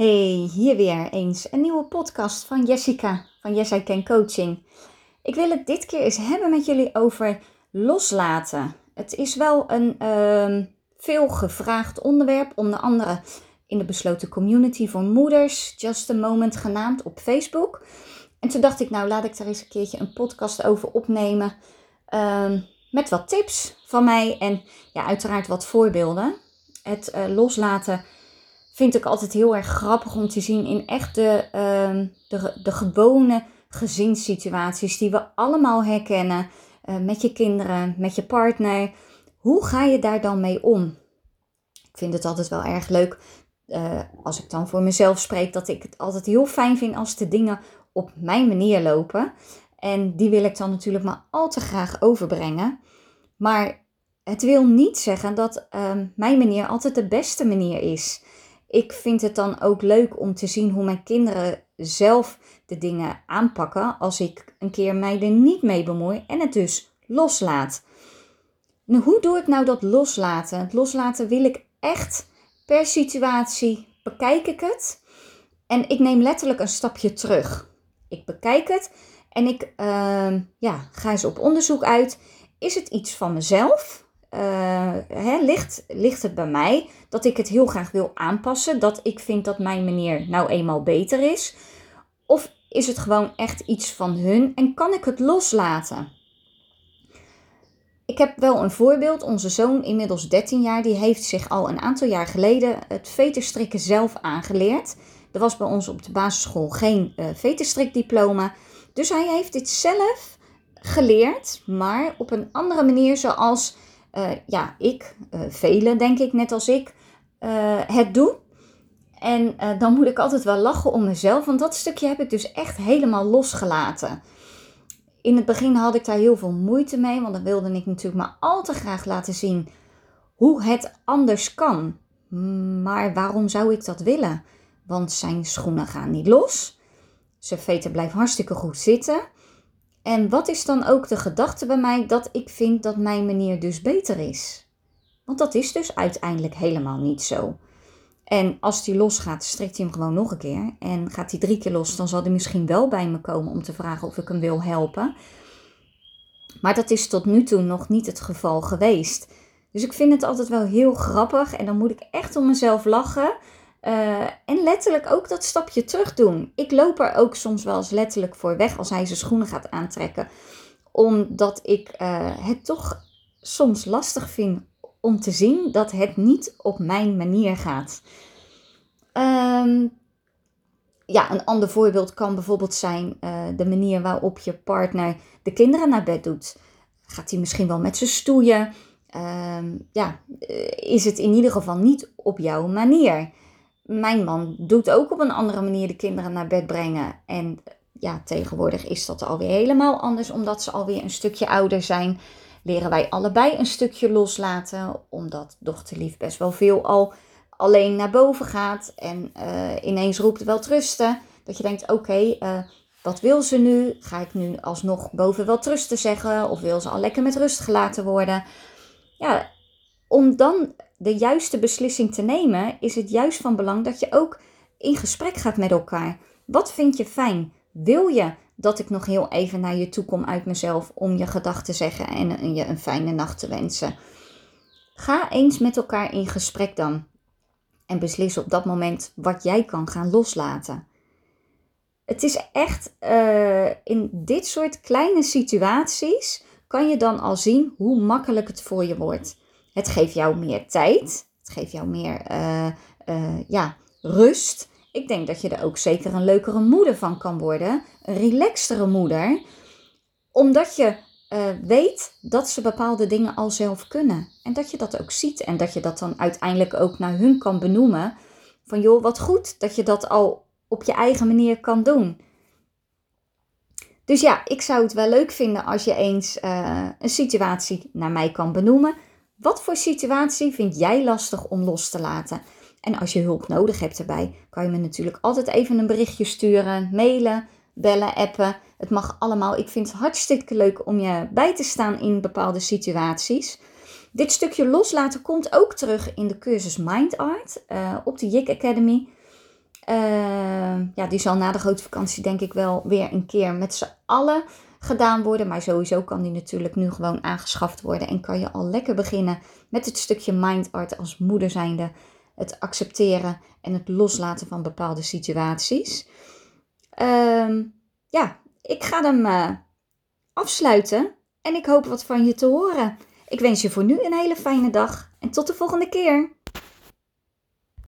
Hey, hier weer eens een nieuwe podcast van Jessica van Yes I Can Coaching. Ik wil het dit keer eens hebben met jullie over loslaten. Het is wel een uh, veel gevraagd onderwerp, onder andere in de besloten community voor moeders, Just a Moment genaamd op Facebook. En toen dacht ik, nou laat ik daar eens een keertje een podcast over opnemen. Uh, met wat tips van mij en ja, uiteraard wat voorbeelden. Het uh, loslaten vind ik altijd heel erg grappig om te zien in echt de, uh, de, de gewone gezinssituaties die we allemaal herkennen. Uh, met je kinderen, met je partner. Hoe ga je daar dan mee om? Ik vind het altijd wel erg leuk uh, als ik dan voor mezelf spreek, dat ik het altijd heel fijn vind als de dingen op mijn manier lopen. En die wil ik dan natuurlijk maar al te graag overbrengen. Maar het wil niet zeggen dat uh, mijn manier altijd de beste manier is. Ik vind het dan ook leuk om te zien hoe mijn kinderen zelf de dingen aanpakken als ik een keer mij er niet mee bemoei en het dus loslaat. Nu, hoe doe ik nou dat loslaten? Het loslaten wil ik echt per situatie bekijk ik het en ik neem letterlijk een stapje terug. Ik bekijk het en ik uh, ja, ga eens op onderzoek uit. Is het iets van mezelf? Uh, hè, ligt, ligt het bij mij dat ik het heel graag wil aanpassen? Dat ik vind dat mijn manier nou eenmaal beter is? Of is het gewoon echt iets van hun en kan ik het loslaten? Ik heb wel een voorbeeld. Onze zoon, inmiddels 13 jaar, die heeft zich al een aantal jaar geleden het veterstrikken zelf aangeleerd. Er was bij ons op de basisschool geen uh, veterstrikdiploma. Dus hij heeft dit zelf geleerd, maar op een andere manier zoals ja, ik, uh, velen denk ik, net als ik, het doe. En dan moet ik altijd wel lachen om mezelf, want dat stukje heb ik dus echt helemaal losgelaten in het begin had ik daar heel veel moeite mee, want dan wilde ik natuurlijk maar al te graag laten zien hoe het anders kan. Maar waarom zou ik dat willen? Want zijn schoenen gaan niet los. Zijn veten blijft hartstikke goed zitten. En wat is dan ook de gedachte bij mij dat ik vind dat mijn manier dus beter is? Want dat is dus uiteindelijk helemaal niet zo. En als die losgaat, strikt hij hem gewoon nog een keer. En gaat hij drie keer los, dan zal hij misschien wel bij me komen om te vragen of ik hem wil helpen. Maar dat is tot nu toe nog niet het geval geweest. Dus ik vind het altijd wel heel grappig. En dan moet ik echt om mezelf lachen. Uh, en letterlijk ook dat stapje terug doen. Ik loop er ook soms wel eens letterlijk voor weg als hij zijn schoenen gaat aantrekken. Omdat ik uh, het toch soms lastig vind om te zien dat het niet op mijn manier gaat. Um, ja, een ander voorbeeld kan bijvoorbeeld zijn uh, de manier waarop je partner de kinderen naar bed doet. Gaat hij misschien wel met ze stoeien? Um, ja, eh, is het in ieder geval niet op jouw manier. Mijn man doet ook op een andere manier de kinderen naar bed brengen. En ja, tegenwoordig is dat alweer helemaal anders, omdat ze alweer een stukje ouder zijn leren wij allebei een stukje loslaten, omdat dochterlief best wel veel al alleen naar boven gaat en uh, ineens roept wel trusten. Dat je denkt, oké, uh, wat wil ze nu? Ga ik nu alsnog boven wel trusten zeggen? Of wil ze al lekker met rust gelaten worden? Ja, om dan de juiste beslissing te nemen, is het juist van belang dat je ook in gesprek gaat met elkaar. Wat vind je fijn? Wil je dat ik nog heel even naar je toe kom uit mezelf om je gedachten te zeggen en je een fijne nacht te wensen. Ga eens met elkaar in gesprek dan. En beslis op dat moment wat jij kan gaan loslaten. Het is echt uh, in dit soort kleine situaties kan je dan al zien hoe makkelijk het voor je wordt. Het geeft jou meer tijd. Het geeft jou meer uh, uh, ja, rust. Ik denk dat je er ook zeker een leukere moeder van kan worden. Een relaxtere moeder. Omdat je uh, weet dat ze bepaalde dingen al zelf kunnen. En dat je dat ook ziet. En dat je dat dan uiteindelijk ook naar hun kan benoemen. Van joh, wat goed dat je dat al op je eigen manier kan doen. Dus ja, ik zou het wel leuk vinden als je eens een situatie naar mij kan benoemen. Wat voor situatie vind jij lastig om los te laten? En als je hulp nodig hebt erbij, kan je me natuurlijk altijd even een berichtje sturen, mailen, bellen, appen. Het mag allemaal. Ik vind het hartstikke leuk om je bij te staan in bepaalde situaties. Dit stukje loslaten komt ook terug in de cursus Mind Art uh, op de JIC Academy. Ehm, ja, die zal na de grote vakantie denk ik wel weer een keer met z'n allen gedaan worden. Maar sowieso kan die natuurlijk nu gewoon aangeschaft worden. En kan je al lekker beginnen met het stukje mind art als moeder zijnde. Het accepteren en het loslaten van bepaalde situaties. Ehm, ja, ik ga hem uh, afsluiten. En ik hoop wat van je te horen. Ik wens je voor nu een hele fijne dag. En tot de volgende keer.